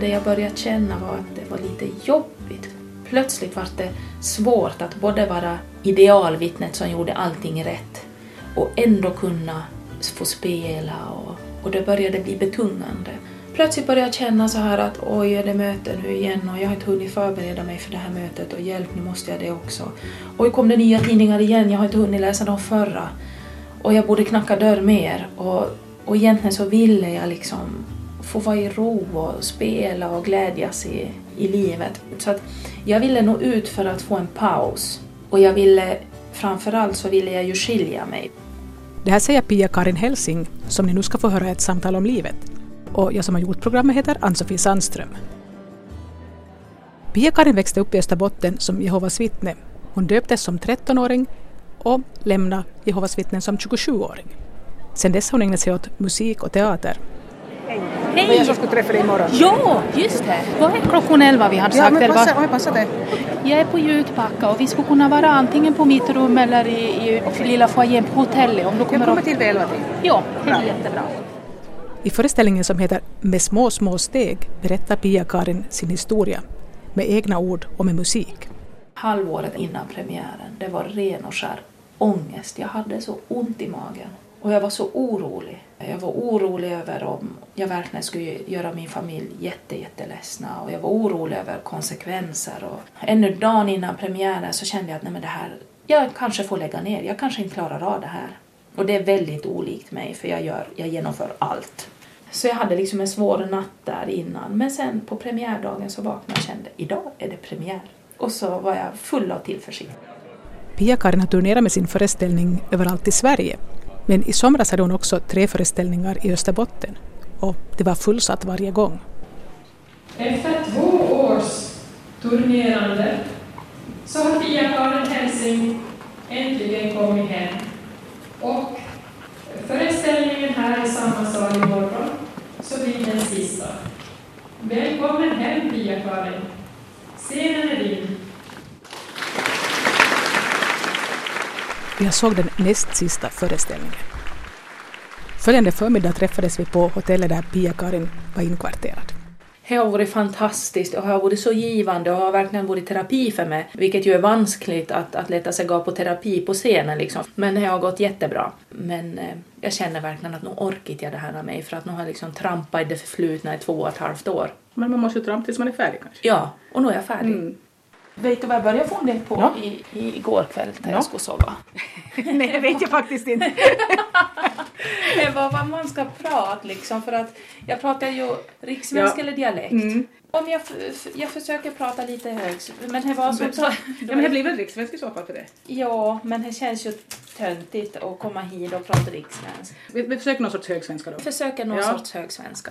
det jag började känna var att det var lite jobbigt. Plötsligt var det svårt att både vara idealvittnet som gjorde allting rätt och ändå kunna få spela och, och det började bli betungande. Plötsligt började jag känna så här att oj, är det möte nu igen och jag har inte hunnit förbereda mig för det här mötet och hjälp, nu måste jag det också. Oj, kom det nya tidningar igen, jag har inte hunnit läsa de förra. Och jag borde knacka dörr mer och, och egentligen så ville jag liksom få vara i ro och spela och glädjas i, i livet. Så att jag ville nå ut för att få en paus och jag ville framförallt så ville jag ju skilja mig. Det här säger Pia-Karin Helsing som ni nu ska få höra ett samtal om livet. Och jag som har gjort programmet heter Ann-Sofie Sandström. Pia-Karin växte upp i Österbotten som Jehovas vittne. Hon döptes som 13-åring och lämnade Jehovas vittnen som 27-åring. Sedan dess har hon ägnat sig åt musik och teater. Hej! jag som skulle träffa dig imorgon. Ja, just det. Vad är klockan elva vi har sagt? Ja, men passa, oj, passa det. Jag är på Jutbacka och vi skulle kunna vara antingen på mitt rum eller i, i lilla foajén på hotellet. Om du kommer jag kommer till vid elva till. Ja, det är jättebra. I föreställningen som heter Med små, små steg berättar Pia-Karin sin historia med egna ord och med musik. Halvåret innan premiären, det var ren och skär ångest. Jag hade så ont i magen och jag var så orolig. Jag var orolig över om jag verkligen skulle göra min familj jätte, jätteledsna och jag var orolig över konsekvenser. Och ännu dagen innan premiären så kände jag att nej men det här, jag kanske får lägga ner, jag kanske inte klarar av det här. Och det är väldigt olikt mig för jag, gör, jag genomför allt. Så jag hade liksom en svår natt där innan. Men sen på premiärdagen så vaknade jag och kände idag är det premiär. Och så var jag full av tillförsikt. Pia-Karin har turnerat med sin föreställning överallt i Sverige. Men i somras hade hon också tre föreställningar i Österbotten. Och det var fullsatt varje gång. Efter två års turnerande så har Pia-Karin Helsing äntligen kommit hem. Och föreställningen här i samma sal imorgon så blir den sista. Välkommen hem Pia-Karin. Scenen är din. Jag såg den näst sista föreställningen. Följande förmiddag träffades vi på hotellet där Pia-Karin var inkvarterad. Det har varit fantastiskt och har varit så givande och har verkligen varit terapi för mig, vilket ju är vanskligt att, att leta sig gå på terapi på scenen liksom. Men det har gått jättebra. Men eh, jag känner verkligen att nu orkar jag det här av mig för att nu har jag liksom trampat i det förflutna i två och ett halvt år. Men man måste ju trampa tills man är färdig kanske? Ja, och nu är jag färdig. Mm. Vet du vad jag började fundera på ja. i, i, igår kväll när ja. jag skulle sova? Nej, det vet jag faktiskt inte. det var vad man ska prata liksom för att jag pratar ju rikssvenska ja. eller dialekt. Mm. Om jag, jag försöker prata lite högt, men det var som så... Ja, men det blir väl rikssvenska i så fall för det? Ja, men det känns ju töntigt att komma hit och prata rikssvenska. Vi, vi försöker någon sorts högsvenska då. Försöker någon ja. sorts högsvenska.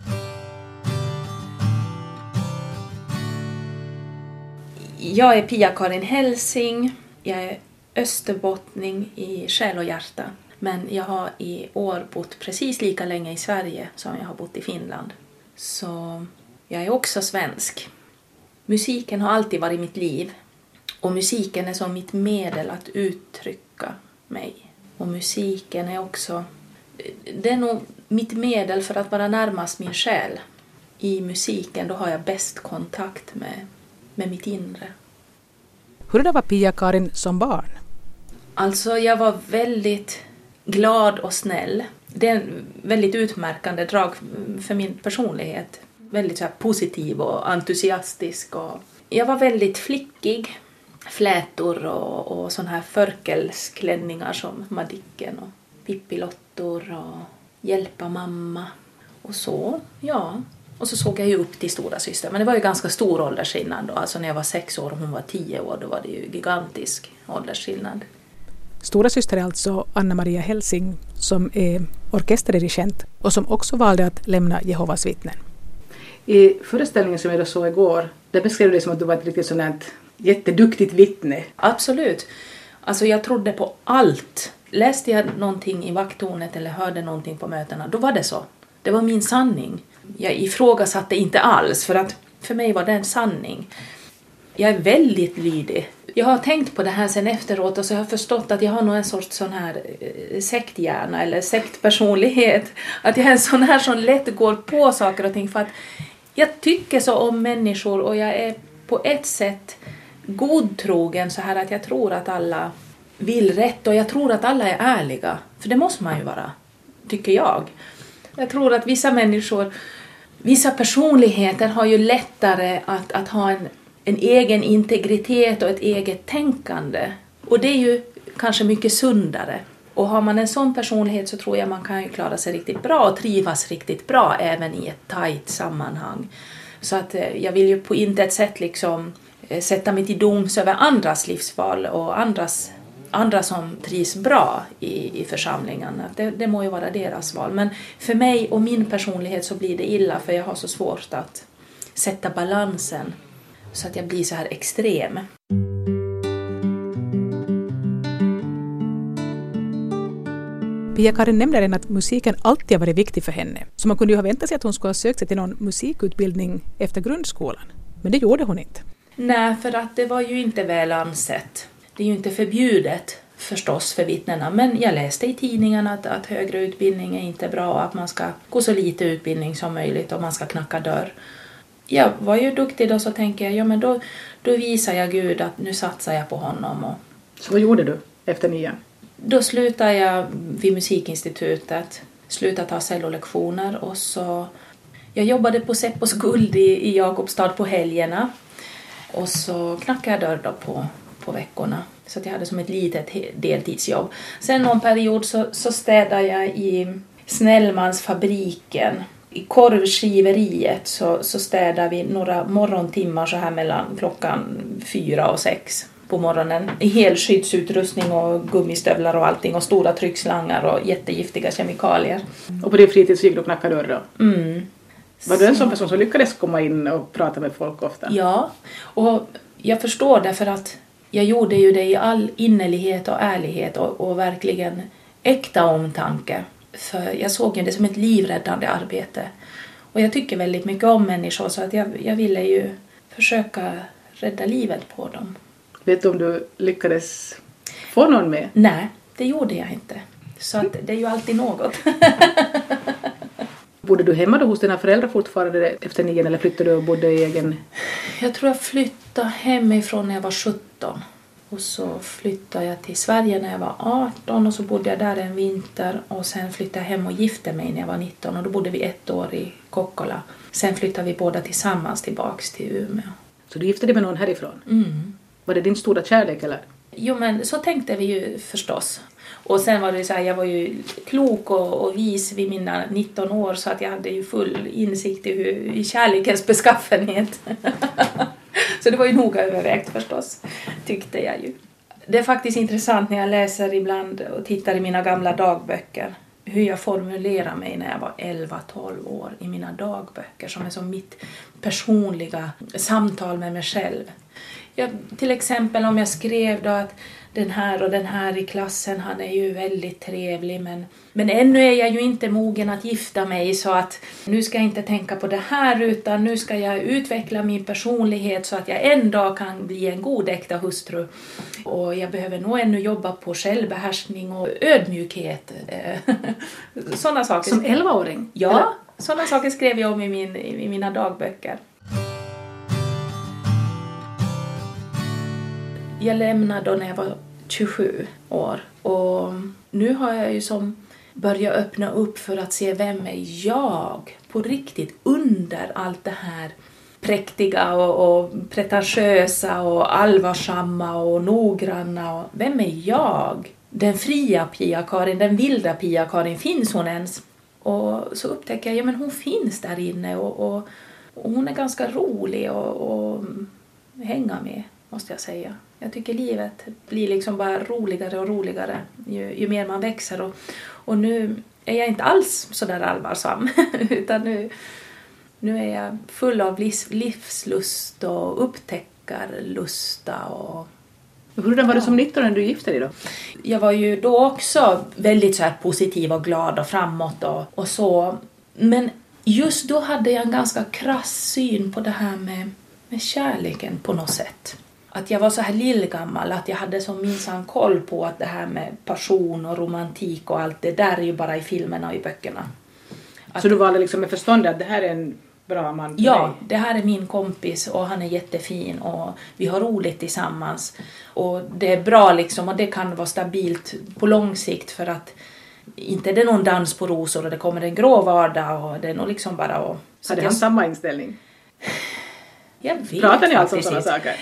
Jag är Pia-Karin Helsing. Jag är österbottning i själ och hjärta. Men jag har i år bott precis lika länge i Sverige som jag har bott i Finland. Så jag är också svensk. Musiken har alltid varit mitt liv. Och musiken är som mitt medel att uttrycka mig. Och musiken är också... Det är nog mitt medel för att vara närmast min själ. I musiken då har jag bäst kontakt med med mitt inre. Hur var Pia-Karin som barn? Alltså, jag var väldigt glad och snäll. Det är en väldigt utmärkande drag för min personlighet. Väldigt så positiv och entusiastisk. Och jag var väldigt flickig. Flätor och, och såna här förkelsklänningar som Madicken och Pippilottor och Hjälpa mamma och så. Ja, och så såg jag ju upp till stora syster. men det var ju ganska stor åldersskillnad då. Alltså när jag var sex år och hon var tio år, då var det ju gigantisk åldersskillnad. Stora syster är alltså Anna-Maria Helsing som är orkesterdirigent och som också valde att lämna Jehovas vittnen. I föreställningen som jag då såg igår, där beskrev du det som att du var ett riktigt sånt jätteduktigt vittne. Absolut. Alltså jag trodde på allt. Läste jag någonting i vakttornet eller hörde någonting på mötena, då var det så. Det var min sanning jag ifrågasatte inte alls för att för mig var det en sanning. Jag är väldigt lydig. Jag har tänkt på det här sen efteråt och så har jag förstått att jag har nog en sorts sån här eh, sekthjärna eller sektpersonlighet. Att jag är en sån här som lätt går på saker och ting för att jag tycker så om människor och jag är på ett sätt godtrogen så här att jag tror att alla vill rätt och jag tror att alla är ärliga. För det måste man ju vara, tycker jag. Jag tror att vissa människor, vissa personligheter har ju lättare att, att ha en, en egen integritet och ett eget tänkande. Och det är ju kanske mycket sundare. Och har man en sån personlighet så tror jag man kan ju klara sig riktigt bra och trivas riktigt bra även i ett tajt sammanhang. Så att eh, jag vill ju på intet sätt liksom eh, sätta mig till doms över andras livsval och andras, andra som trivs bra i, i församlingen. Det, det må ju vara deras val. Men för mig och min personlighet så blir det illa för jag har så svårt att sätta balansen så att jag blir så här extrem. Pia-Karin nämnde redan att musiken alltid har varit viktig för henne. Så man kunde ju ha väntat sig att hon skulle ha sökt sig till någon musikutbildning efter grundskolan. Men det gjorde hon inte. Nej, för att det var ju inte väl ansett. Det är ju inte förbjudet förstås för vittnena, men jag läste i tidningen att, att högre utbildning är inte bra och att man ska gå så lite utbildning som möjligt och man ska knacka dörr. Jag var ju duktig då så tänker jag, ja men då, då visar jag Gud att nu satsar jag på honom. Och Så vad gjorde du efter nian? då slutade jag vid musikinstitutet, slutade ta cellolektioner och så jag jobbade på Seppos guld i, i Jakobstad på helgerna och så knackade jag dörr då på, på veckorna. Så jag hade som ett litet deltidsjobb. Sen någon period så, så städade jag i Snellmansfabriken. I korvskiveriet så, så städade vi några morgontimmar så här mellan klockan fyra och sex på morgonen. Helskyddsutrustning och gummistövlar och allting och stora tryckslangar och jättegiftiga kemikalier. Och på din fritid så gick du och knackade dörr då? Mm. Var du en sån person som lyckades komma in och prata med folk ofta? Ja, och jag förstår därför att jag gjorde ju det i all innerlighet och ärlighet och, och verkligen äkta omtanke. För jag såg ju det som ett livräddande arbete. Och jag tycker väldigt mycket om människor så att jag, jag ville ju försöka rädda livet på dem. Vet du om du lyckades få någon med? Nej, det gjorde jag inte. Så att det är ju alltid något. Bodde du hemma då hos dina föräldrar fortfarande efter nian eller flyttade du och bodde i egen... Jag tror jag flyttade hemifrån när jag var 17. Och så flyttade jag till Sverige när jag var 18 och så bodde jag där en vinter och sen flyttade jag hem och gifte mig när jag var 19 och då bodde vi ett år i Kokkola. Sen flyttade vi båda tillsammans tillbaks till Umeå. Så du gifte dig med någon härifrån? Mm. Var det din stora kärlek eller? Jo men så tänkte vi ju förstås. Och sen var det så här, jag var ju klok och, och vis vid mina 19 år så att jag hade ju full insikt i, hur, i kärlekens beskaffenhet. så det var ju noga övervägt förstås, tyckte jag ju. Det är faktiskt intressant när jag läser ibland och tittar i mina gamla dagböcker hur jag formulerar mig när jag var 11-12 år i mina dagböcker som är som mitt personliga samtal med mig själv. Jag, till exempel om jag skrev då att den här och den här i klassen, han är ju väldigt trevlig men, men ännu är jag ju inte mogen att gifta mig så att nu ska jag inte tänka på det här utan nu ska jag utveckla min personlighet så att jag en dag kan bli en god äkta hustru. Och jag behöver nog ännu jobba på självbehärskning och ödmjukhet. Sådana saker. Som 11-åring? Ja, sådana saker skrev jag om i, min, i mina dagböcker. Jag lämnade då när jag var 27 år och nu har jag ju som börjat öppna upp för att se vem är jag på riktigt under allt det här präktiga och, och pretentiösa och allvarsamma och noggranna. Och, vem är jag? Den fria Pia-Karin, den vilda Pia-Karin, finns hon ens? Och så upptäcker jag, ja men hon finns där inne och, och, och hon är ganska rolig att hänga med, måste jag säga. Jag tycker livet blir liksom bara roligare och roligare ju, ju mer man växer och, och nu är jag inte alls så där allvarsam utan nu, nu är jag full av livs, livslust och upptäckarlusta och Hur var du som 19 när du gifte dig då? jag var ju då också väldigt så här positiv och glad och framåt och, och så. Men just då hade jag en ganska krass syn på det här med, med kärleken på något sätt. Att jag var så här lillgammal, att jag hade som minsann koll på att det här med passion och romantik och allt det där är ju bara i filmerna och i böckerna. Att- Så du valde liksom med förstånd att det här är en bra man för Ja, dig? det här är min kompis och han är jättefin och vi har roligt tillsammans. Och det är bra liksom och det kan vara stabilt på lång sikt för att inte det är någon dans på rosor och det kommer en grå vardag och det är nog liksom bara att... Hade han samma inställning? Jag vet Pratar ni alltså om sådana saker?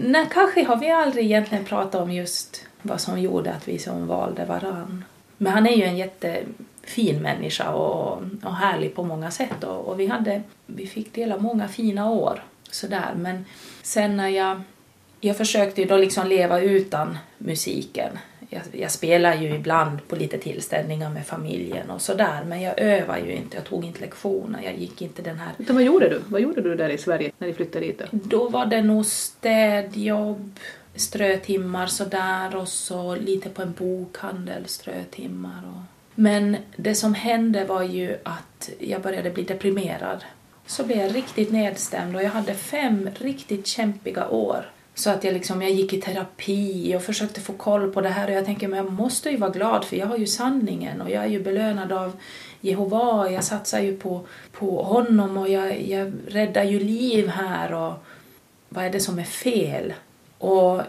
Nej, kanske har vi aldrig egentligen pratat om just vad som gjorde att vi som valde varann. Men han är ju en jättefin människa och, och härlig på många sätt och, och vi, hade, vi fick dela många fina år. Sådär. Men sen när jag, jag försökte ju då liksom leva utan musiken. Jag, jag spelar ju ibland på lite tillställningar med familjen och sådär men jag övar ju inte, jag tog inte lektioner, jag gick inte den här Utan vad gjorde du? Vad gjorde du där i Sverige när ni flyttade dit då? då var det nog städjobb, strötimmar sådär och så lite på en bokhandel, strötimmar. Och... Men det som hände var ju att jag började bli deprimerad. Så blev jag riktigt nedstämd och jag hade fem riktigt kämpiga år. Så att jag, liksom, jag gick i terapi och försökte få koll på det här och jag tänker men jag måste ju vara glad för jag har ju sanningen och jag är ju belönad av Jehova, jag satsar ju på, på honom och jag, jag räddar ju liv här och vad är det som är fel? Och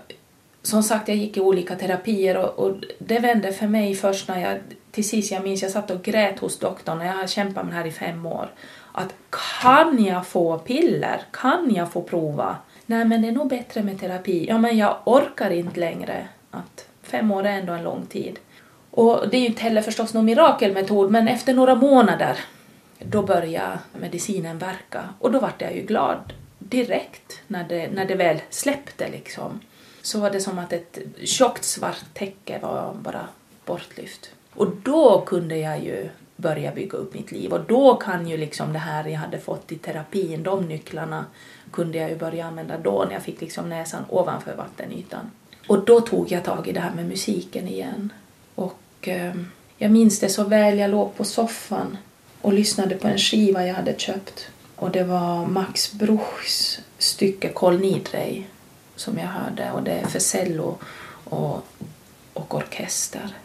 som sagt, jag gick i olika terapier och, och det vände för mig först när jag till sist, jag minns jag satt och grät hos doktorn och jag har kämpat med det här i fem år. Att kan jag få piller? Kan jag få prova? Nej, men det är nog bättre med terapi. Ja, men jag orkar inte längre. Att fem år är ändå en lång tid. Och det är ju inte heller förstås någon mirakelmetod, men efter några månader då började medicinen verka och då vart jag ju glad direkt när det, när det väl släppte liksom. Så var det som att ett tjockt svart täcke var bara bortlyft. Och då kunde jag ju börja bygga upp mitt liv och då kan ju liksom det här jag hade fått i terapin, de nycklarna kunde jag ju börja använda då när jag fick liksom näsan ovanför vattenytan. Och då tog jag tag i det här med musiken igen. Och eh, jag minns det så väl, jag låg på soffan och lyssnade på en skiva jag hade köpt. Och det var Max Bruchs stycke Kol Nidrej som jag hörde och det är för cello och, och orkester.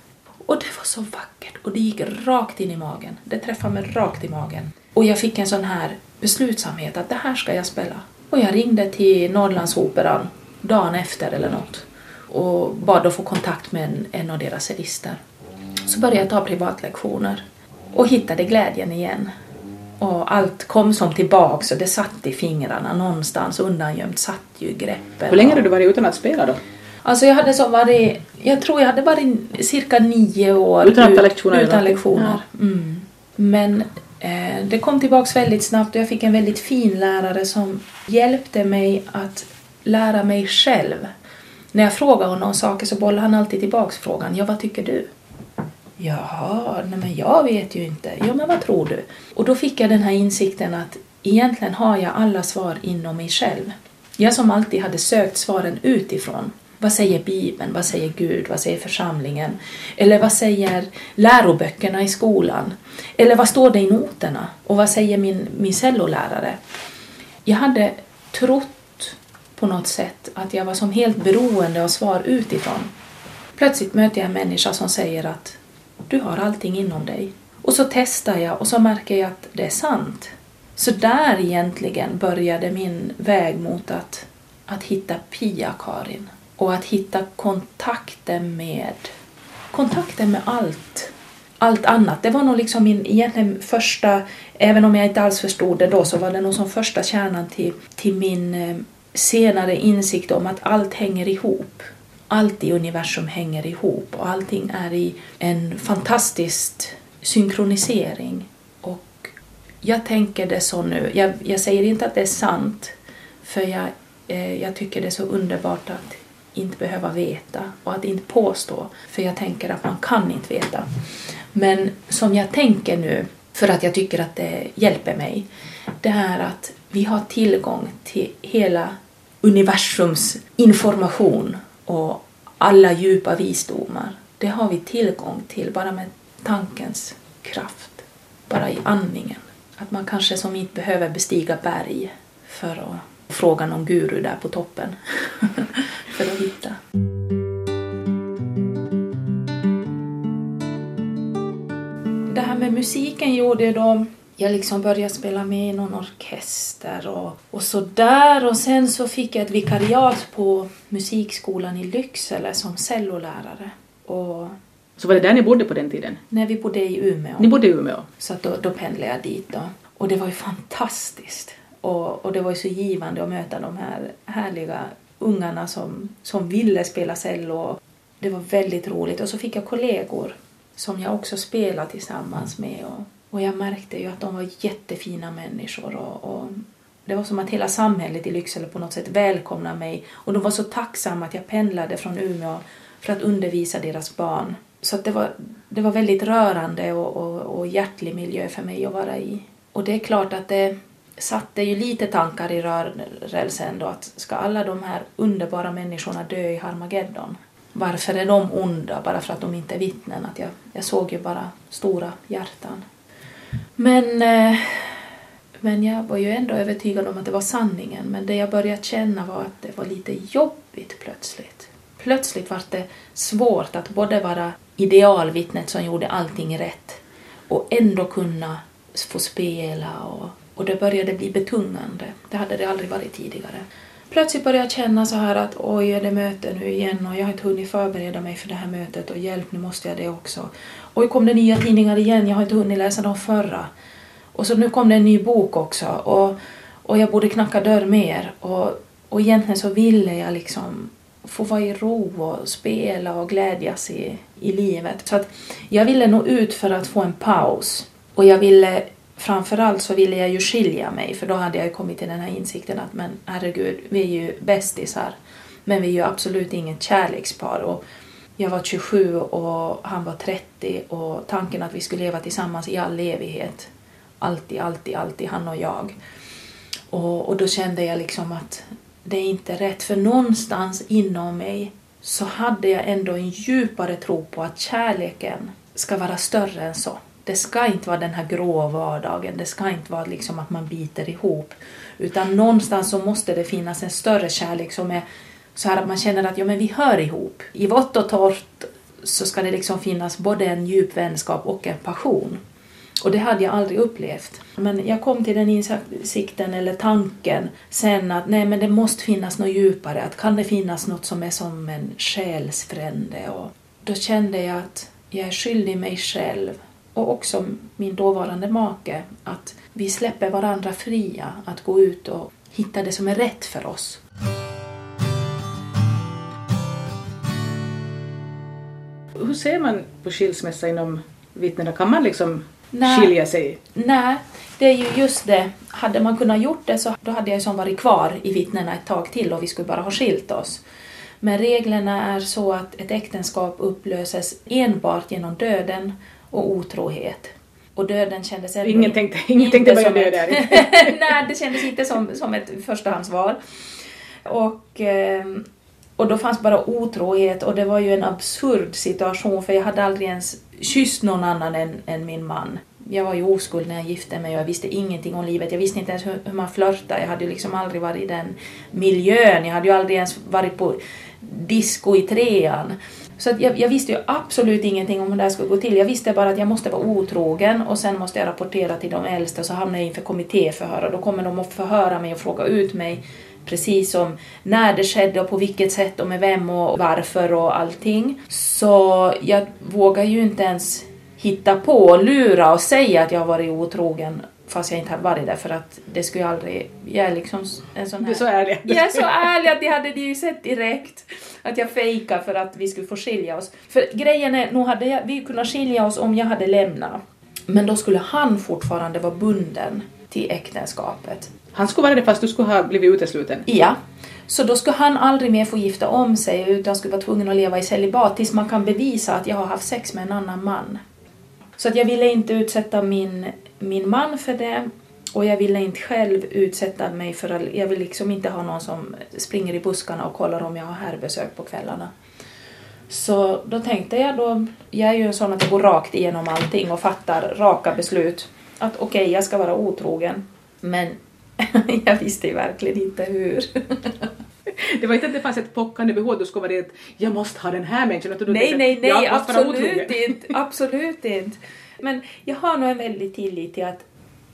Och det var så vackert och det gick rakt in i magen. Det träffade mig rakt i magen. Och jag fick en sån här beslutsamhet att det här ska jag spela. Och jag ringde till Norrlandsoperan dagen efter eller något och bad att få kontakt med en, en av deras cellister. Så började jag ta privatlektioner och hittade glädjen igen. Och allt kom som tillbaks och det satt i fingrarna någonstans undangömt satt ju greppen. Hur länge har du varit utan att spela då? Alltså jag hade så varit, jag tror jag hade varit cirka nio år Utan ut- lektioner Utan lektioner. Mm. Men eh, det kom tillbaks väldigt snabbt och jag fick en väldigt fin lärare som hjälpte mig att lära mig själv. När jag frågade honom saker så bollade han alltid tillbaks frågan, ja vad tycker du? Jaha, nej men jag vet ju inte. Ja men vad tror du? Och då fick jag den här insikten att egentligen har jag alla svar inom mig själv. Jag som alltid hade sökt svaren utifrån. Vad säger Bibeln? Vad säger Gud? Vad säger församlingen? Eller vad säger läroböckerna i skolan? Eller vad står det i noterna? Och vad säger min, min cellolärare? Jag hade trott på något sätt att jag var som helt beroende av svar utifrån. Plötsligt möter jag en människa som säger att du har allting inom dig. Och så testar jag och så märker jag att det är sant. Så där egentligen började min väg mot att, att hitta Pia-Karin. Och att hitta kontakten med, kontakten med allt. Allt annat. Det var nog liksom min egentligen första, även om jag inte alls förstod det då, så var det nog som första kärnan till, till min eh, senare insikt om att allt hänger ihop. Allt i universum hänger ihop och allting är i en fantastisk synkronisering. Och jag tänker det så nu. Jag, jag säger inte att det är sant, för jag, eh, jag tycker det är så underbart att inte behöva veta och att inte påstå, för jag tänker att man kan inte veta. Men som jag tänker nu, för att jag tycker att det hjälper mig, det är att vi har tillgång till hela universums information och alla djupa visdomar. Det har vi tillgång till bara med tankens kraft, bara i andningen. Att man kanske som inte behöver bestiga berg för att fråga någon guru där på toppen för att hitta. Det här med musiken gjorde då jag liksom började spela med i någon orkester och, och så där och sen så fick jag ett vikariat på musikskolan i Lycksele som cellolärare. Och Så var det där ni bodde på den tiden? när vi bodde i Umeå Ni bodde i Umeå? så då, då pendlade jag dit då. Och det var ju fantastiskt. Och, och det var ju så givande att möta de här härliga ungarna som, som ville spela cello. Det var väldigt roligt. Och så fick jag kollegor som jag också spelade tillsammans med. Och, och jag märkte ju att de var jättefina människor. Och, och det var som att hela samhället i Lycksele på något sätt välkomnade mig. Och de var så tacksamma att jag pendlade från Umeå för att undervisa deras barn. Så det, var, det var väldigt rörande och, och, och hjärtlig miljö för mig att vara i. Och det är klart att det satte ju lite tankar i rörelsen då att ska alla de här underbara människorna dö i Harmageddon? Varför är de onda bara för att de inte är vittnen? Att jag, jag såg ju bara stora hjärtan. Men, eh, men jag var ju ändå övertygad om att det var sanningen. Men det jag började känna var att det var lite jobbigt plötsligt. Plötsligt var det svårt att både vara idealvittnet som gjorde allting rätt och ändå kunna få spela och, och det började bli betungande. Det hade det aldrig varit tidigare. Plötsligt började jag känna så här att oj, är det möte nu igen och jag har inte hunnit förbereda mig för det här mötet och hjälp, nu måste jag det också. Oj, kom det nya tidningar igen, jag har inte hunnit läsa de förra. Och så nu kom det en ny bok också och, och jag borde knacka dörr mer och, och egentligen så ville jag liksom få vara i ro och spela och glädjas i, i livet. Så att jag ville nå ut för att få en paus. Och jag ville, framförallt så ville jag ju skilja mig för då hade jag ju kommit till den här insikten att men herregud, vi är ju bästisar. Men vi är ju absolut inget kärlekspar. Och jag var 27 och han var 30 och tanken att vi skulle leva tillsammans i all evighet. Alltid, alltid, alltid, han och jag. Och, och då kände jag liksom att det är inte rätt. För någonstans inom mig så hade jag ändå en djupare tro på att kärleken ska vara större än så. Det ska inte vara den här grå vardagen, det ska inte vara liksom att man biter ihop. Utan någonstans så måste det finnas en större kärlek som är så här att man känner att ja, men vi hör ihop. I vått och torrt så ska det liksom finnas både en djup vänskap och en passion. Och det hade jag aldrig upplevt. Men jag kom till den insikten eller tanken sen att nej men det måste finnas något djupare. Att kan det finnas något som är som en själsfrände? Och då kände jag att jag är skyldig mig själv och också min dåvarande make att vi släpper varandra fria att gå ut och hitta det som är rätt för oss. Hur ser man på skilsmässa inom vittnena? Kan man liksom Nej. skilja sig? Nej, det är ju just det. Hade man kunnat gjort det så då hade jag som varit kvar i vittnena ett tag till och vi skulle bara ha skilt oss. Men reglerna är så att ett äktenskap upplöses enbart genom döden och otrohet. Och döden kändes ändå Ingen tänkte, ingen tänkte börja dö där. Nej, det kändes inte som, som ett förstahandsval. Och, ehm, och då fanns bara otrohet och det var ju en absurd situation för jag hade aldrig ens kysst någon annan än, än min man. Jag var ju oskuld när jag gifte mig och jag visste ingenting om livet. Jag visste inte ens hur, hur man flörtar. Jag hade ju liksom aldrig varit i den miljön. Jag hade ju aldrig ens varit på disco i trean. Så att jag, jag visste ju absolut ingenting om hur det här skulle gå till. Jag visste bara att jag måste vara otrogen och sen måste jag rapportera till de äldsta och så hamnar jag inför kommittéförhör och då kommer de att förhöra mig och fråga ut mig precis om när det skedde och på vilket sätt och med vem och varför och allting. Så jag vågar ju inte ens hitta på och lura och säga att jag har varit otrogen fast jag inte har varit det för att det skulle jag aldrig... Jag är liksom en sån Du här... är så ärlig. Jag är så ärlig att det hade ni ju sett direkt. Att jag fejkade för att vi skulle få skilja oss. För grejen är, nog hade jag, vi kunnat skilja oss om jag hade lämnat. Men då skulle han fortfarande vara bunden till äktenskapet. Han skulle vara det fast du skulle ha blivit utesluten. Ja. Så då skulle han aldrig mer få gifta om sig utan skulle vara tvungen att leva i celibat tills man kan bevisa att jag har haft sex med en annan man. Så att jag ville inte utsätta min, min man för det och jag ville inte själv utsätta mig för att jag vill liksom inte ha någon som springer i buskarna och kollar om jag har herrbesök på kvällarna. Så då tänkte jag då, jag är ju en sån att jag går rakt igenom allting och fattar raka beslut. Att okej, jag ska vara otrogen. Men jag visste ju verkligen inte hur. Det var inte att det fanns ett pockande behov, du skulle vara det att jag måste ha den här människan. du Nej, nej, nej, absolut inte. Absolut inte. Men jag har nog en väldig tillit till att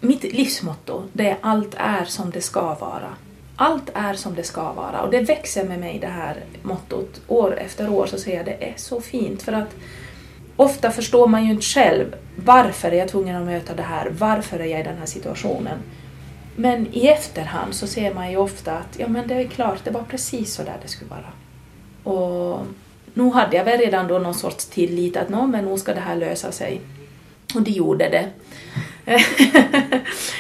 mitt livsmotto det är allt är som det ska vara. Allt är som det ska vara och det växer med mig det här mottot. År efter år så säger jag det är så fint för att ofta förstår man ju inte själv varför är jag tvungen att möta det här, varför är jag i den här situationen. Men i efterhand så ser man ju ofta att ja men det är klart, det var precis så där det skulle vara. Och nu hade jag väl redan då någon sorts tillit att nå men nu ska det här lösa sig. Och det gjorde det.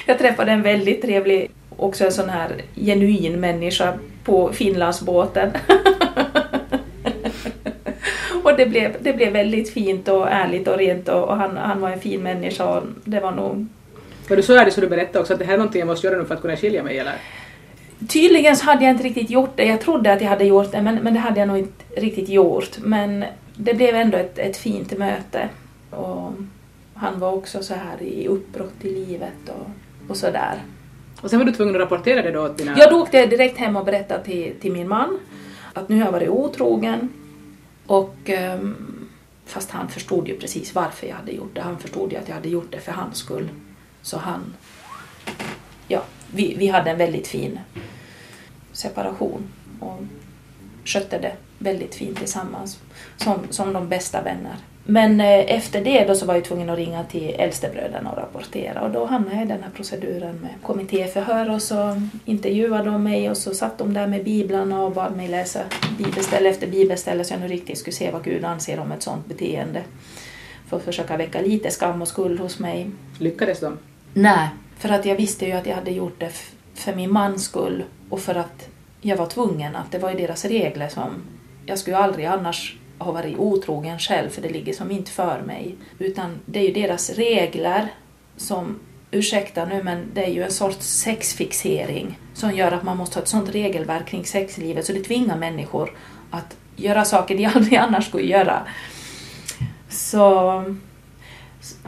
jag träffade en väldigt trevlig, också en sån här genuin människa på Finlandsbåten. och det blev, det blev väldigt fint och ärligt och rent och, och han, han var en fin människa och det var nog... Var du så ärlig så du berättade också att det här är någonting jag måste göra nu för att kunna skilja mig eller? Tydligen så hade jag inte riktigt gjort det. Jag trodde att jag hade gjort det men, men det hade jag nog inte riktigt gjort. Men det blev ändå ett, ett fint möte. Och han var också så här i uppbrott i livet och, och så där. Och sen var du tvungen att rapportera det då åt dina... Jag åkte direkt hem och berättade till, till min man att nu har jag varit otrogen. Och um, fast han förstod ju precis varför jag hade gjort det. Han förstod ju att jag hade gjort det för hans skull. Så han... Ja, vi, vi hade en väldigt fin separation och skötte det väldigt fint tillsammans som, som de bästa vänner. Men eh, efter det då så var jag tvungen att ringa till äldstebröderna och rapportera och då hamnade jag i den här proceduren med kommittéförhör och så intervjuade de mig och så satt de där med biblarna och bad mig läsa bibelställe efter bibelställe så jag nu riktigt skulle se vad Gud anser om ett sådant beteende. För att försöka väcka lite skam och skuld hos mig. Lyckades de? Nej, för att jag visste ju att jag hade gjort det för min mans skull och för att jag var tvungen, att det var ju deras regler som... Jag skulle aldrig annars har varit otrogen själv, för det ligger som inte för mig. Utan det är ju deras regler som, ursäkta nu, men det är ju en sorts sexfixering som gör att man måste ha ett sånt regelverk kring sexlivet, så det tvingar människor att göra saker de aldrig annars skulle göra. Så...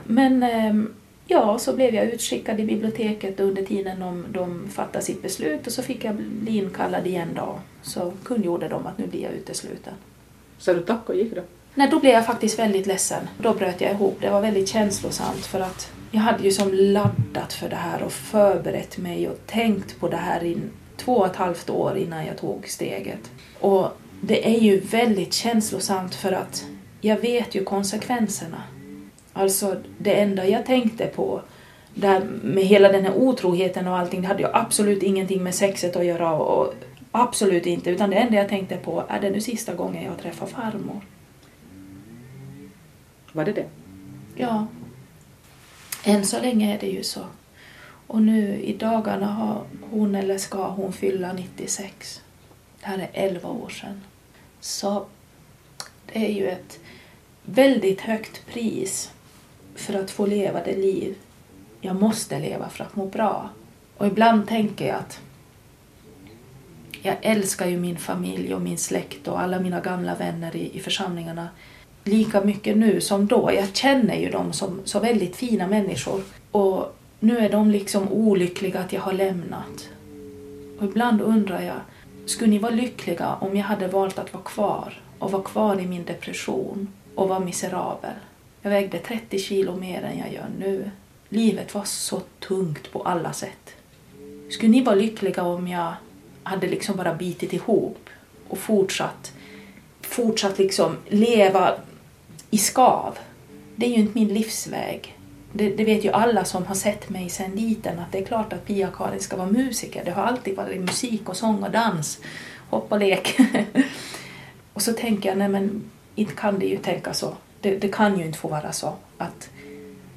Men ehm, ja, så blev jag utskickad i biblioteket under tiden de, de fattade sitt beslut och så fick jag bli inkallad igen då. Så kungjorde de att nu blir jag utesluten. Så du tack och gick då? Nej, då blev jag faktiskt väldigt ledsen. Då bröt jag ihop. Det var väldigt känslosamt för att jag hade ju som laddat för det här och förberett mig och tänkt på det här i två och ett halvt år innan jag tog steget. Och det är ju väldigt känslosamt för att jag vet ju konsekvenserna. Alltså det enda jag tänkte på där med hela den här otroheten och allting, det hade ju absolut ingenting med sexet att göra och absolut inte, utan det enda jag tänkte på är det nu sista gången jag träffar farmor. Var det det? Ja. Än så länge är det ju så. Och nu i dagarna har hon eller ska hon fylla 96. Det här är 11 år sedan. Så det är ju ett väldigt högt pris för att få leva det liv jag måste leva för att må bra. Och ibland tänker jag att jag älskar ju min familj och min släkt och alla mina gamla vänner i, i församlingarna lika mycket nu som då. Jag känner ju dem som så väldigt fina människor. Och nu är de liksom olyckliga att jag har lämnat. Och ibland undrar jag, skulle ni vara lyckliga om jag hade valt att vara kvar och vara kvar i min depression och vara miserabel? Jag vägde 30 kilo mer än jag gör nu. Livet var så tungt på alla sätt. Skulle ni vara lyckliga om jag hade liksom bara bitit ihop och fortsatt, fortsatt liksom leva i skav? Det är ju inte min livsväg. Det, det, vet ju alla som har sett mig sedan liten att det är klart att Pia-Karin ska vara musiker. Det har alltid varit musik och sång och dans, hopp och lek. och så tänker jag, nej men inte kan det ju tänka så det, det kan ju inte få vara så att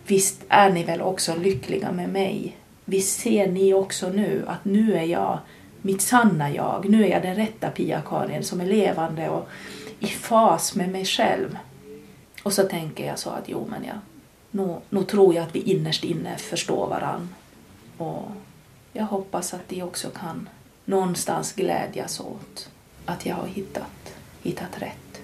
visst är ni väl också lyckliga med mig? Visst ser ni också nu att nu är jag mitt sanna jag, nu är jag den rätta Pia-Karin som är levande och i fas med mig själv. Och så tänker jag så att jo men jag, nu, nu tror jag att vi innerst inne förstår varann. Och jag hoppas att de också kan någonstans glädjas åt att jag har hittat, hittat rätt.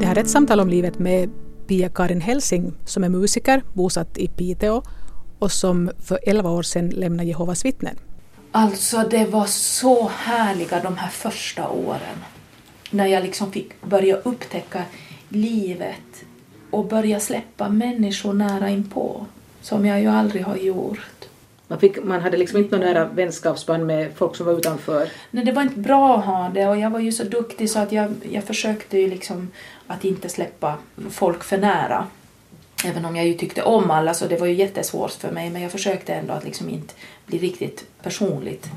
Det här är ett samtal om livet med Pia-Karin Helsing som är musiker, bosatt i Piteå och som för elva år sedan lämnade Jehovas vittnen. Alltså det var så härliga de här första åren. När jag liksom fick börja upptäcka livet och börja släppa människor nära inpå, som jag ju aldrig har gjort. Man, fick, man hade liksom inte några nära vänskapsband med folk som var utanför. Nej, det var inte bra att ha det och jag var ju så duktig så att jag, jag försökte ju liksom att inte släppa folk för nära. Även om jag ju tyckte om alla så det var ju jättesvårt för mig men jag försökte ändå att liksom inte bli riktigt personligt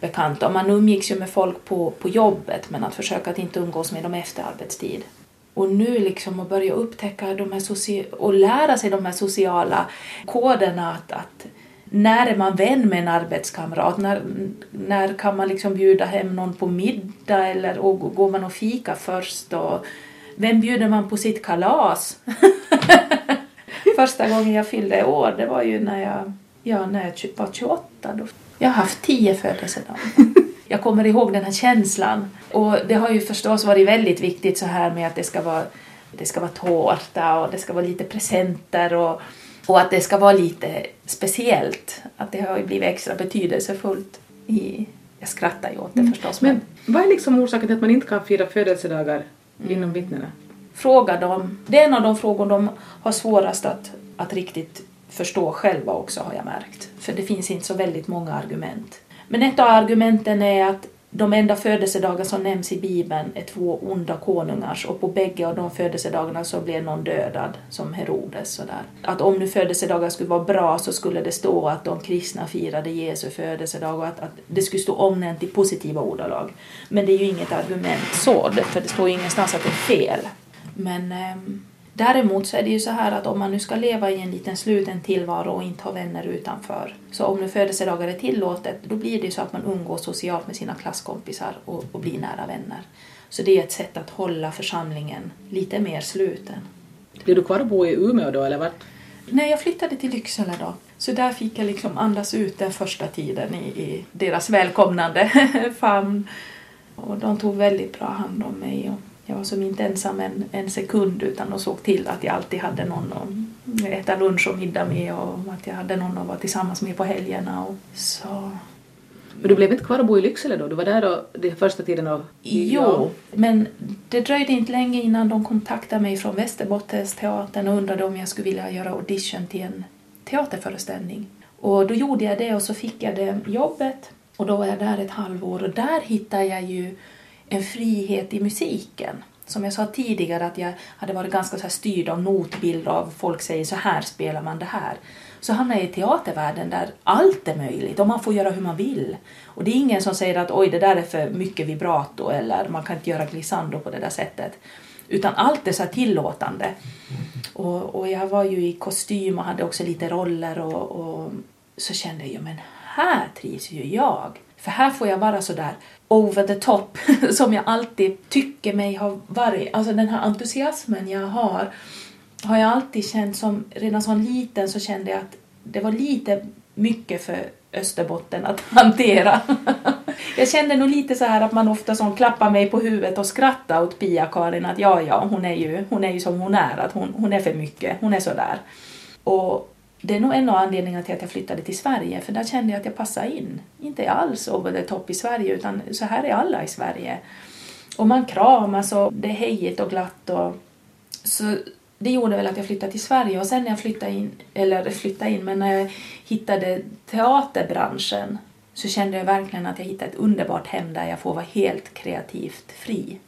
bekant. Och man umgicks ju med folk på, på jobbet men att försöka att inte umgås med dem efter arbetstid. Och nu liksom att börja upptäcka de här soci- och lära sig de här sociala koderna att, att när är man vän med en arbetskamrat? När, när kan man liksom bjuda hem någon på middag eller och går man och fika först? Och vem bjuder man på sitt kalas? Första gången jag fyllde år, det var ju när jag, ja, när jag var 28. Då. Jag har haft tio födelsedagar. Jag kommer ihåg den här känslan. Och det har ju förstås varit väldigt viktigt så här med att det ska vara, det ska vara tårta och det ska vara lite presenter och och att det ska vara lite speciellt. Att det har ju blivit extra betydelsefullt. I, jag skrattar ju åt det förstås. Men vad är liksom orsaken till att man inte kan fira födelsedagar Mm. inom vittnena? Fråga dem. Det är en av de frågor de har svårast att, att riktigt förstå själva också har jag märkt. För det finns inte så väldigt många argument. Men ett av argumenten är att de enda födelsedagar som nämns i Bibeln är två onda konungars och på bägge av de födelsedagarna så blev någon dödad, som Herodes. Sådär. Att om nu födelsedagar skulle vara bra så skulle det stå att de kristna firade Jesu födelsedag och att, att det skulle stå omnämnt i positiva ordalag. Men det är ju inget argument så, för det står ju ingenstans att det är fel. Men ehm, Däremot så är det ju så här att om man nu ska leva i en liten sluten tillvaro och inte ha vänner utanför, så om nu födelsedagar är tillåtet, då blir det ju så att man umgås socialt med sina klasskompisar och, och blir nära vänner. Så det är ett sätt att hålla församlingen lite mer sluten. Blir du kvar och bo i Umeå då eller vart? När jag flyttade till Lycksele då, så där fick jag liksom andas ut den första tiden i, i deras välkomnande famn. Och de tog väldigt bra hand om mig. Och jag var som inte ensam en, en sekund utan de såg till att jag alltid hade någon att äta lunch och middag med och att jag hade någon att vara tillsammans med på helgerna. Och så. Men du blev inte kvar och bo i Lycksele då? Du var där då, den första tiden och... Jo, men det dröjde inte länge innan de kontaktade mig från Västerbottensteatern och undrade om jag skulle vilja göra audition till en teaterföreställning. Och då gjorde jag det och så fick jag det jobbet och då var jag där ett halvår och där hittade jag ju en frihet i musiken. Som jag sa tidigare att jag hade varit ganska så här styrd av notbilder av folk säger så här spelar man det här. Så hamnade jag i teatervärlden där allt är möjligt och man får göra hur man vill. Och det är ingen som säger att oj det där är för mycket vibrato eller man kan inte göra glissando på det där sättet. Utan allt är så här tillåtande. Och, och jag var ju i kostym och hade också lite roller och, och så kände jag ju men här trivs ju jag. För här får jag vara så där over the top som jag alltid tycker mig ha varit. Alltså den här entusiasmen jag har har jag alltid känt som, redan som liten så kände jag att det var lite mycket för Österbotten att hantera. jag kände nog lite så här att man ofta som klappar mig på huvudet och skrattar åt Pia-Karin att ja, ja, hon är ju, hon är ju som hon är, att hon, hon är för mycket, hon är så där. Och det är nog en av anledningarna till att jag flyttade till Sverige, för där kände jag att jag passade in. Inte alls over the top i Sverige, utan så här är alla i Sverige. Och man kramas och det är hejigt och glatt. Och, så det gjorde väl att jag flyttade till Sverige och sen när jag flyttade in, eller flyttade in, men när jag hittade teaterbranschen så kände jag verkligen att jag hittade ett underbart hem där jag får vara helt kreativt fri.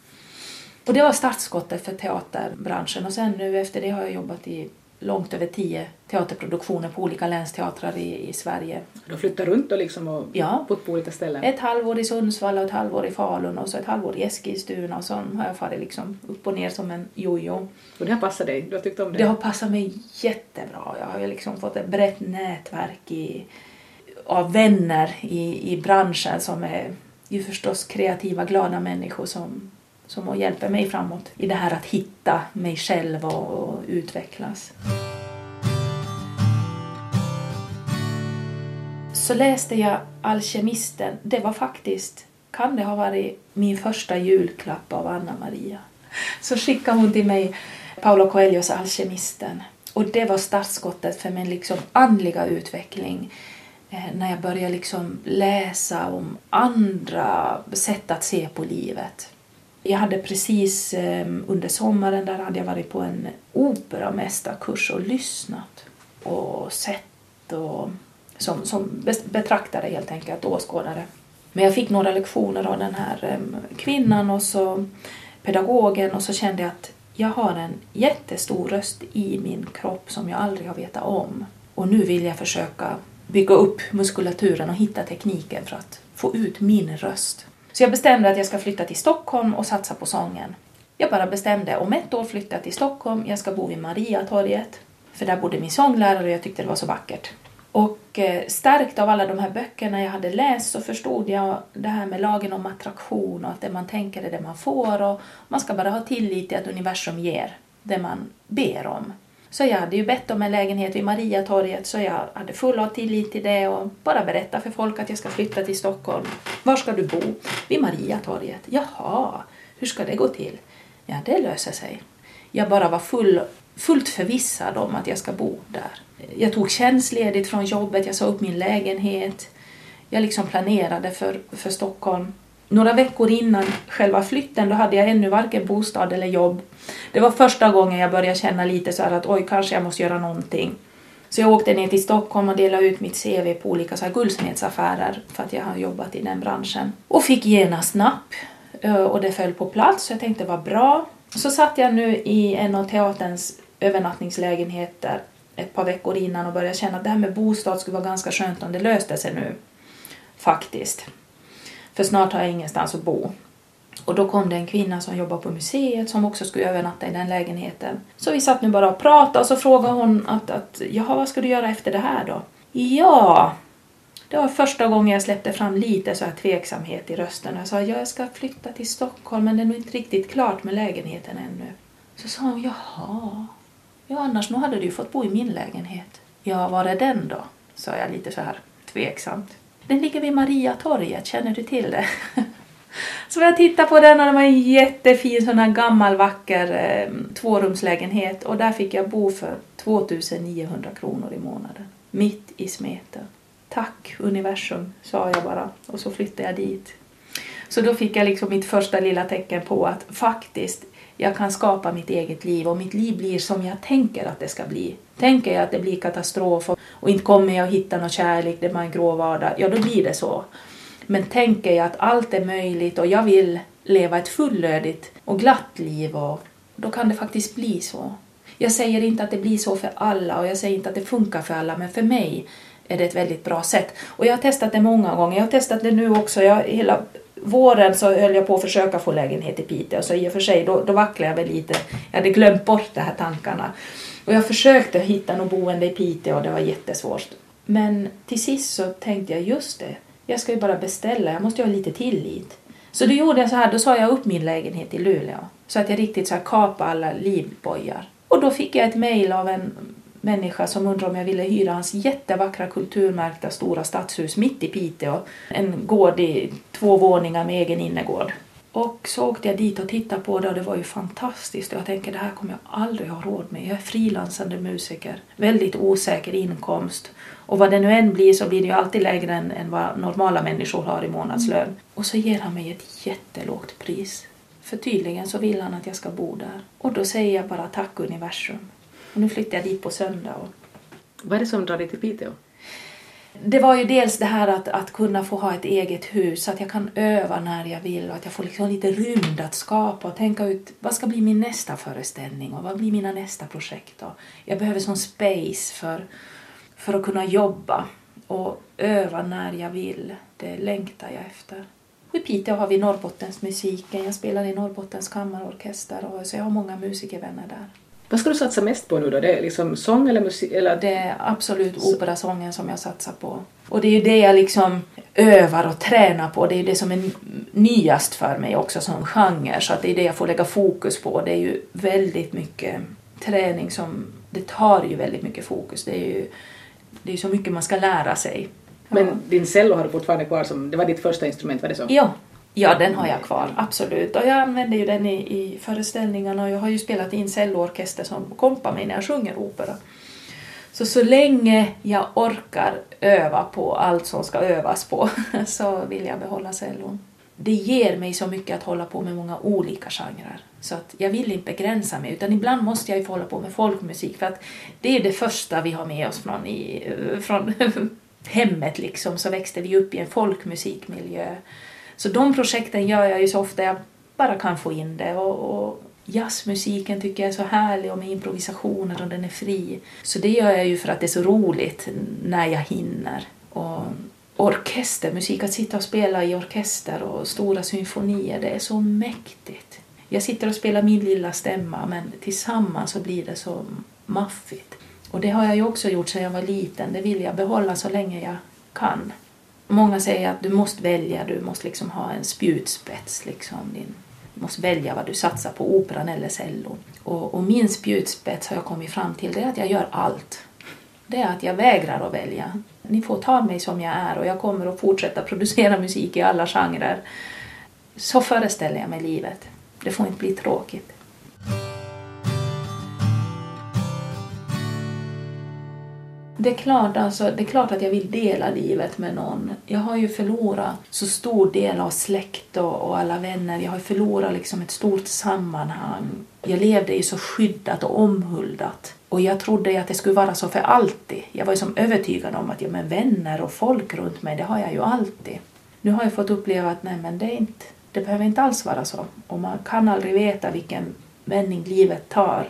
Och det var startskottet för teaterbranschen och sen nu efter det har jag jobbat i långt över tio teaterproduktioner på olika länsteatrar i, i Sverige. Du flyttar runt och liksom och Ja. bott på olika ställen? Ett halvår i Sundsvall och ett halvår i Falun och så ett halvår i Eskilstuna och så har jag farit liksom upp och ner som en jojo. Och det har passat dig? Du har tyckt om det? Det har passat mig jättebra. Jag har ju liksom fått ett brett nätverk i, av vänner i, i branschen som är ju förstås kreativa, glada människor som, som hjälper mig framåt i det här att hitta mig själv och, utvecklas. Så läste jag Alkemisten. Det var faktiskt, kan det ha varit min första julklapp av Anna Maria. Så skickade hon till mig Paolo Coelhos Alkemisten. Och det var startskottet för min liksom andliga utveckling. Eh, när jag började liksom läsa om andra sätt att se på livet. Jag hade precis ehm, under sommaren där hade jag varit på en operamästarkurs och lyssnat och sett och som, som betraktare helt enkelt, åskådare. Men jag fick några lektioner av den här ehm, kvinnan och så pedagogen och så kände jag att jag har en jättestor röst i min kropp som jag aldrig har vetat om. Och nu vill jag försöka bygga upp muskulaturen och hitta tekniken för att få ut min röst. Så jag bestämde att jag ska flytta till Stockholm och satsa på sången. Jag bara bestämde, om ett år flyttar jag till Stockholm, jag ska bo vid Mariatorget. För där bodde min sånglärare och jag tyckte det var så vackert. Och eh, stärkt av alla de här böckerna jag hade läst så förstod jag det här med lagen om attraktion och att det man tänker är det man får och man ska bara ha tillit till att universum ger det man ber om. Så jag hade ju bett om en lägenhet vid Mariatorget så jag hade full av tillit till det och bara berätta för folk att jag ska flytta till Stockholm. Var ska du bo? Vid Mariatorget. Jaha, hur ska det gå till? Ja, det löser sig. Jag bara var full, fullt förvissad om att jag ska bo där. Jag tog tjänstledigt från jobbet, jag sa upp min lägenhet. Jag liksom planerade för, för Stockholm. Några veckor innan själva flytten då hade jag ännu varken bostad eller jobb. Det var första gången jag började känna lite så här att oj, kanske jag måste göra någonting. Så jag åkte ner till Stockholm och delade ut mitt CV på olika så här guldsmedsaffärer för att jag har jobbat i den branschen. Och fick genast napp eh, och det föll på plats så jag tänkte vad bra. Så satt jag nu i en av teaterns övernattningslägenheter ett par veckor innan och började känna att det här med bostad skulle vara ganska skönt om det löste sig nu. Faktiskt. För snart har jag ingenstans att bo. Och då kom det en kvinna som jobbar på museet som också skulle övernatta i den lägenheten. Så vi satt nu bara och pratade och så frågade hon att, att jaha, vad ska du göra efter det här då? Ja, det var första gången jag släppte fram lite så här tveksamhet i rösten. Jag sa, ja, jag ska flytta till Stockholm men det är nog inte riktigt klart med lägenheten ännu. Så sa hon, jaha, ja annars nog hade du ju fått bo i min lägenhet. Ja, var är den då? sa jag lite så här tveksamt. Den ligger vid Mariatorget, känner du till det? Så jag tittade på den och det var en jättefin sån här gammal vacker eh, tvårumslägenhet och där fick jag bo för 2900 kronor i månaden. Mitt i smeten. Tack universum, sa jag bara och så flyttade jag dit. Så då fick jag liksom mitt första lilla tecken på att faktiskt jag kan skapa mitt eget liv och mitt liv blir som jag tänker att det ska bli. Tänker jag att det blir katastrof och inte kommer jag att hitta någon kärlek, det är en grå vardag, ja då blir det så. Men tänker jag att allt är möjligt och jag vill leva ett fullödigt och glatt liv och då kan det faktiskt bli så. Jag säger inte att det blir så för alla och jag säger inte att det funkar för alla men för mig är det ett väldigt bra sätt. Och jag har testat det många gånger. Jag har testat det nu också. Jag, hela våren så höll jag på att försöka få lägenhet i Piteå så i och för sig då, då vacklade jag väl lite. Jag hade glömt bort de här tankarna. Och jag försökte hitta något boende i Piteå och det var jättesvårt. Men till sist så tänkte jag just det, jag ska ju bara beställa, jag måste ju ha lite tillit. Så då gjorde jag så här, då sa jag upp min lägenhet i Luleå. Så att jag riktigt så här kapade alla livbojar. Och då fick jag ett mejl av en människa som undrade om jag ville hyra hans jättevackra kulturmärkta stora stadshus mitt i Piteå. En gård i två våningar med egen innergård. Och så åkte jag dit och tittade på det och det var ju fantastiskt. Jag tänker det här kommer jag aldrig ha råd med. Jag är frilansande musiker, väldigt osäker inkomst. Och vad det nu än blir så blir det ju alltid lägre än, än vad normala människor har i månadslön. Mm. Och så ger han mig ett jättelågt pris. För tydligen så vill han att jag ska bo där. Och då säger jag bara tack universum. Och nu flyttar jag dit på söndag. Och... Vad är det som drar dig till Piteå? Det var ju dels det här att, att kunna få ha ett eget hus, så att jag kan öva när jag vill och att jag får liksom lite rymd att skapa och tänka ut vad ska bli min nästa föreställning och vad blir mina nästa projekt. Och jag behöver sån space för, för att kunna jobba och öva när jag vill. Det längtar jag efter. I Piteå har vi Norrbottensmusiken. Jag spelar i Norrbottens kammarorkester och så jag har många musikervänner där. Vad ska du satsa mest på nu då? Det är liksom sång eller musik? Eller? Det är absolut operasången som jag satsar på. Och det är ju det jag liksom övar och tränar på. Det är ju det som är nyast för mig också som genre. Så att det är det jag får lägga fokus på. Det är ju väldigt mycket träning som... Det tar ju väldigt mycket fokus. Det är ju det är så mycket man ska lära sig. Men din cello har du fortfarande kvar som... Det var ditt första instrument, var det så? Ja, Ja, den har jag kvar, absolut. Och jag använder ju den i, i föreställningarna och jag har ju spelat in celloorkester som kompar mig när jag sjunger opera. Så så länge jag orkar öva på allt som ska övas på så vill jag behålla cellon. det ger mig så mycket att hålla på med många olika genrer. Så att jag vill inte begränsa mig, utan ibland måste jag ju få hålla på med folkmusik för att det är det första vi har med oss från, i, från hemmet liksom, så växte vi upp i en folkmusikmiljö. Så de projekten gör jag ju så ofta jag bara kan få in det. Och, och jazzmusiken tycker jag är så härlig och med improvisationer och den är fri. Så det gör jag ju för att det är så roligt när jag hinner. Och orkestermusik, att sitta och spela i orkester och stora symfonier, det är så mäktigt. Jag sitter och spelar min lilla stämma men tillsammans så blir det så maffigt. Och det har jag ju också gjort sedan jag var liten, det vill jag behålla så länge jag kan. Många säger att du måste välja, du måste liksom ha en spjutspets. Liksom. Din, du måste välja vad du satsar på, operan eller cellon. Och, och min spjutspets har jag kommit fram till, det är att jag gör allt. Det är att jag vägrar att välja. Ni får ta mig som jag är och jag kommer att fortsätta producera musik i alla genrer. Så föreställer jag mig livet. Det får inte bli tråkigt. Det är, klart, alltså, det är klart att jag vill dela livet med någon. Jag har ju förlorat så stor del av släkt och, och alla vänner. Jag har förlorat liksom ett stort sammanhang. Jag levde ju så skyddat och omhuldat. Och jag trodde att det skulle vara så för alltid. Jag var ju som övertygad om att ja, men vänner och folk runt mig, det har jag ju alltid. Nu har jag fått uppleva att nej, men det, är inte, det behöver inte alls vara så. Och man kan aldrig veta vilken vändning livet tar.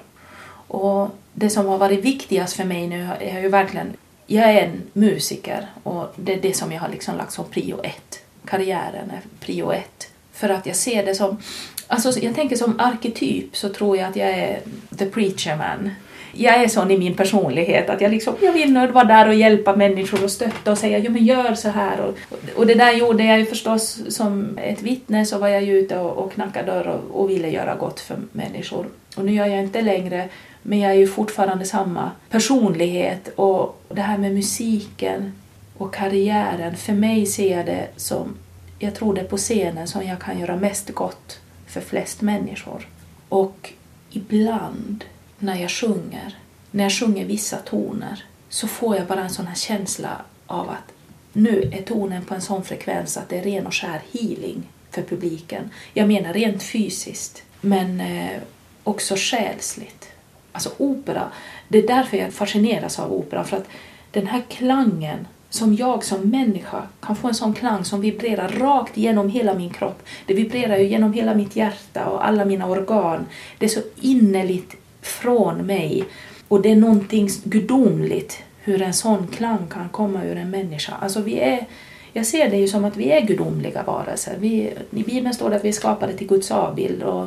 Och det som har varit viktigast för mig nu är ju verkligen, jag är en musiker och det är det som jag har liksom lagt som prio ett. Karriären är prio ett. För att jag ser det som, alltså jag tänker som arketyp så tror jag att jag är the preacher man jag är sån i min personlighet att jag, liksom, jag vill nog vara där och hjälpa människor och stötta och säga jo men gör så här. Och, och det där gjorde jag ju förstås som ett vittne så var jag ju ute och, och knackade dörr och, och ville göra gott för människor. Och nu gör jag inte längre men jag är ju fortfarande samma personlighet och det här med musiken och karriären, för mig ser jag det som, jag tror det är på scenen som jag kan göra mest gott för flest människor. Och ibland när jag sjunger, när jag sjunger vissa toner, så får jag bara en sån här känsla av att nu är tonen på en sån frekvens att det är ren och skär healing för publiken. Jag menar rent fysiskt, men eh, också själsligt. Alltså opera, det är därför jag fascineras av opera, för att den här klangen som jag som människa kan få en sån klang som vibrerar rakt genom hela min kropp. Det vibrerar ju genom hela mitt hjärta och alla mina organ. Det är så innerligt från mig. Och det är någonting gudomligt hur en sån klang kan komma ur en människa. Alltså vi är, jag ser det ju som att vi är gudomliga varelser. Vi, I Bibeln står det att vi är skapade till Guds avbild och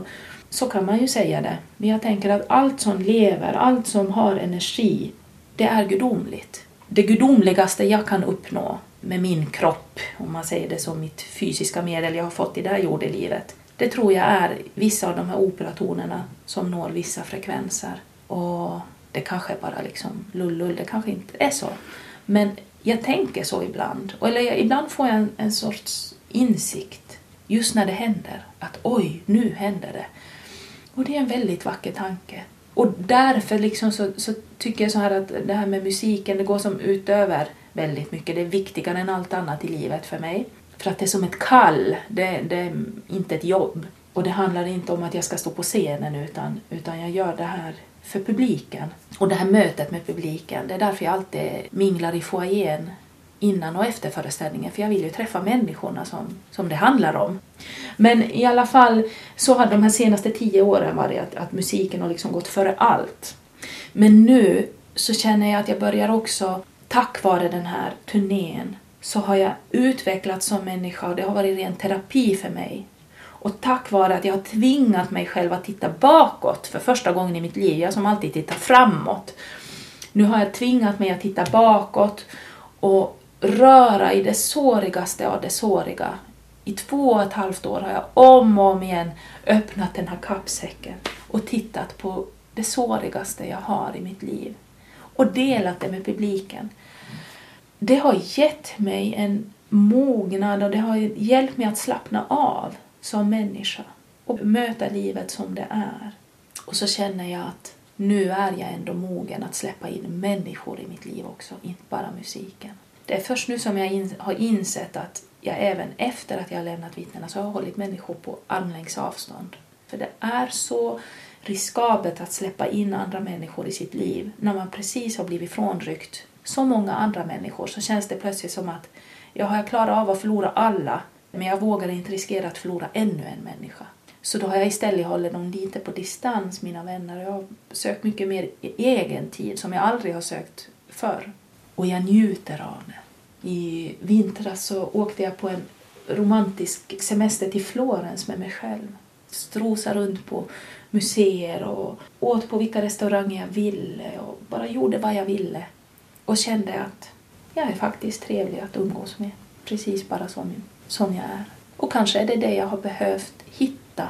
så kan man ju säga det. Men jag tänker att allt som lever, allt som har energi, det är gudomligt. Det gudomligaste jag kan uppnå med min kropp, om man säger det som mitt fysiska medel jag har fått i det här jordelivet, det tror jag är vissa av de här operatonerna som når vissa frekvenser. Och det kanske är bara liksom lullull, det kanske inte är så. Men jag tänker så ibland. Eller jag, ibland får jag en, en sorts insikt just när det händer. Att oj, nu händer det. Och det är en väldigt vacker tanke. Och därför liksom så, så, tycker jag så här att det här med musiken, det går som utöver väldigt mycket. Det är viktigare än allt annat i livet för mig. För att det är som ett kall, det, det är inte ett jobb. Och det handlar inte om att jag ska stå på scenen utan, utan jag gör det här för publiken. Och det här mötet med publiken, det är därför jag alltid minglar i foajén innan och efter föreställningen, för jag vill ju träffa människorna som, som det handlar om. Men i alla fall så har de här senaste tio åren varit att, att musiken har liksom gått före allt. Men nu så känner jag att jag börjar också, tack vare den här turnén, så har jag utvecklats som människa och det har varit ren terapi för mig. Och tack vare att jag har tvingat mig själv att titta bakåt för första gången i mitt liv, jag som alltid tittar framåt. Nu har jag tvingat mig att titta bakåt och röra i det sårigaste av det såriga. I två och ett halvt år har jag om och om igen öppnat den här kappsäcken och tittat på det sårigaste jag har i mitt liv och delat det med publiken det har gett mig en mognad och det har hjälpt mig att slappna av som människa och möta livet som det är. Och så känner jag att nu är jag ändå mogen att släppa in människor i mitt liv också, inte bara musiken. Det är först nu som jag in, har insett att jag även efter att jag har lämnat vittnena så har jag hållit människor på armlängds avstånd. För det är så riskabelt att släppa in andra människor i sitt liv. När man precis har blivit frånryckt så många andra människor så känns det plötsligt som att jag har klarat av att förlora alla men jag vågar inte riskera att förlora ännu en människa. Så då har jag istället hållit dem lite på distans, mina vänner. Jag har sökt mycket mer e-, egen tid som jag aldrig har sökt förr. Och jag njuter av det. I vintras så åkte jag på en romantisk semester till Florens med mig själv. Strosa runt på museer och åt på vilka restauranger jag ville och bara gjorde vad jag ville. Och kände att jag är faktiskt trevlig att umgås med. Precis bara som, som jag är. Och kanske är det det jag har behövt hitta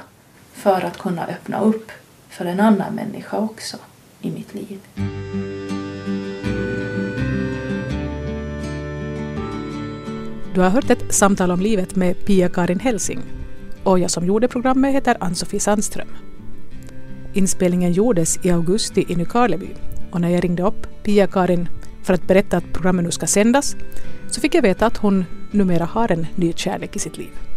för att kunna öppna upp för en annan människa också i mitt liv. Du har hört ett samtal om livet med Pia-Karin Helsing och jag som gjorde programmet heter Ann-Sofie Sandström. Inspelningen gjordes i augusti i Nykarleby och när jag ringde upp Pia-Karin för att berätta att programmet nu ska sändas så fick jag veta att hon numera har en ny kärlek i sitt liv.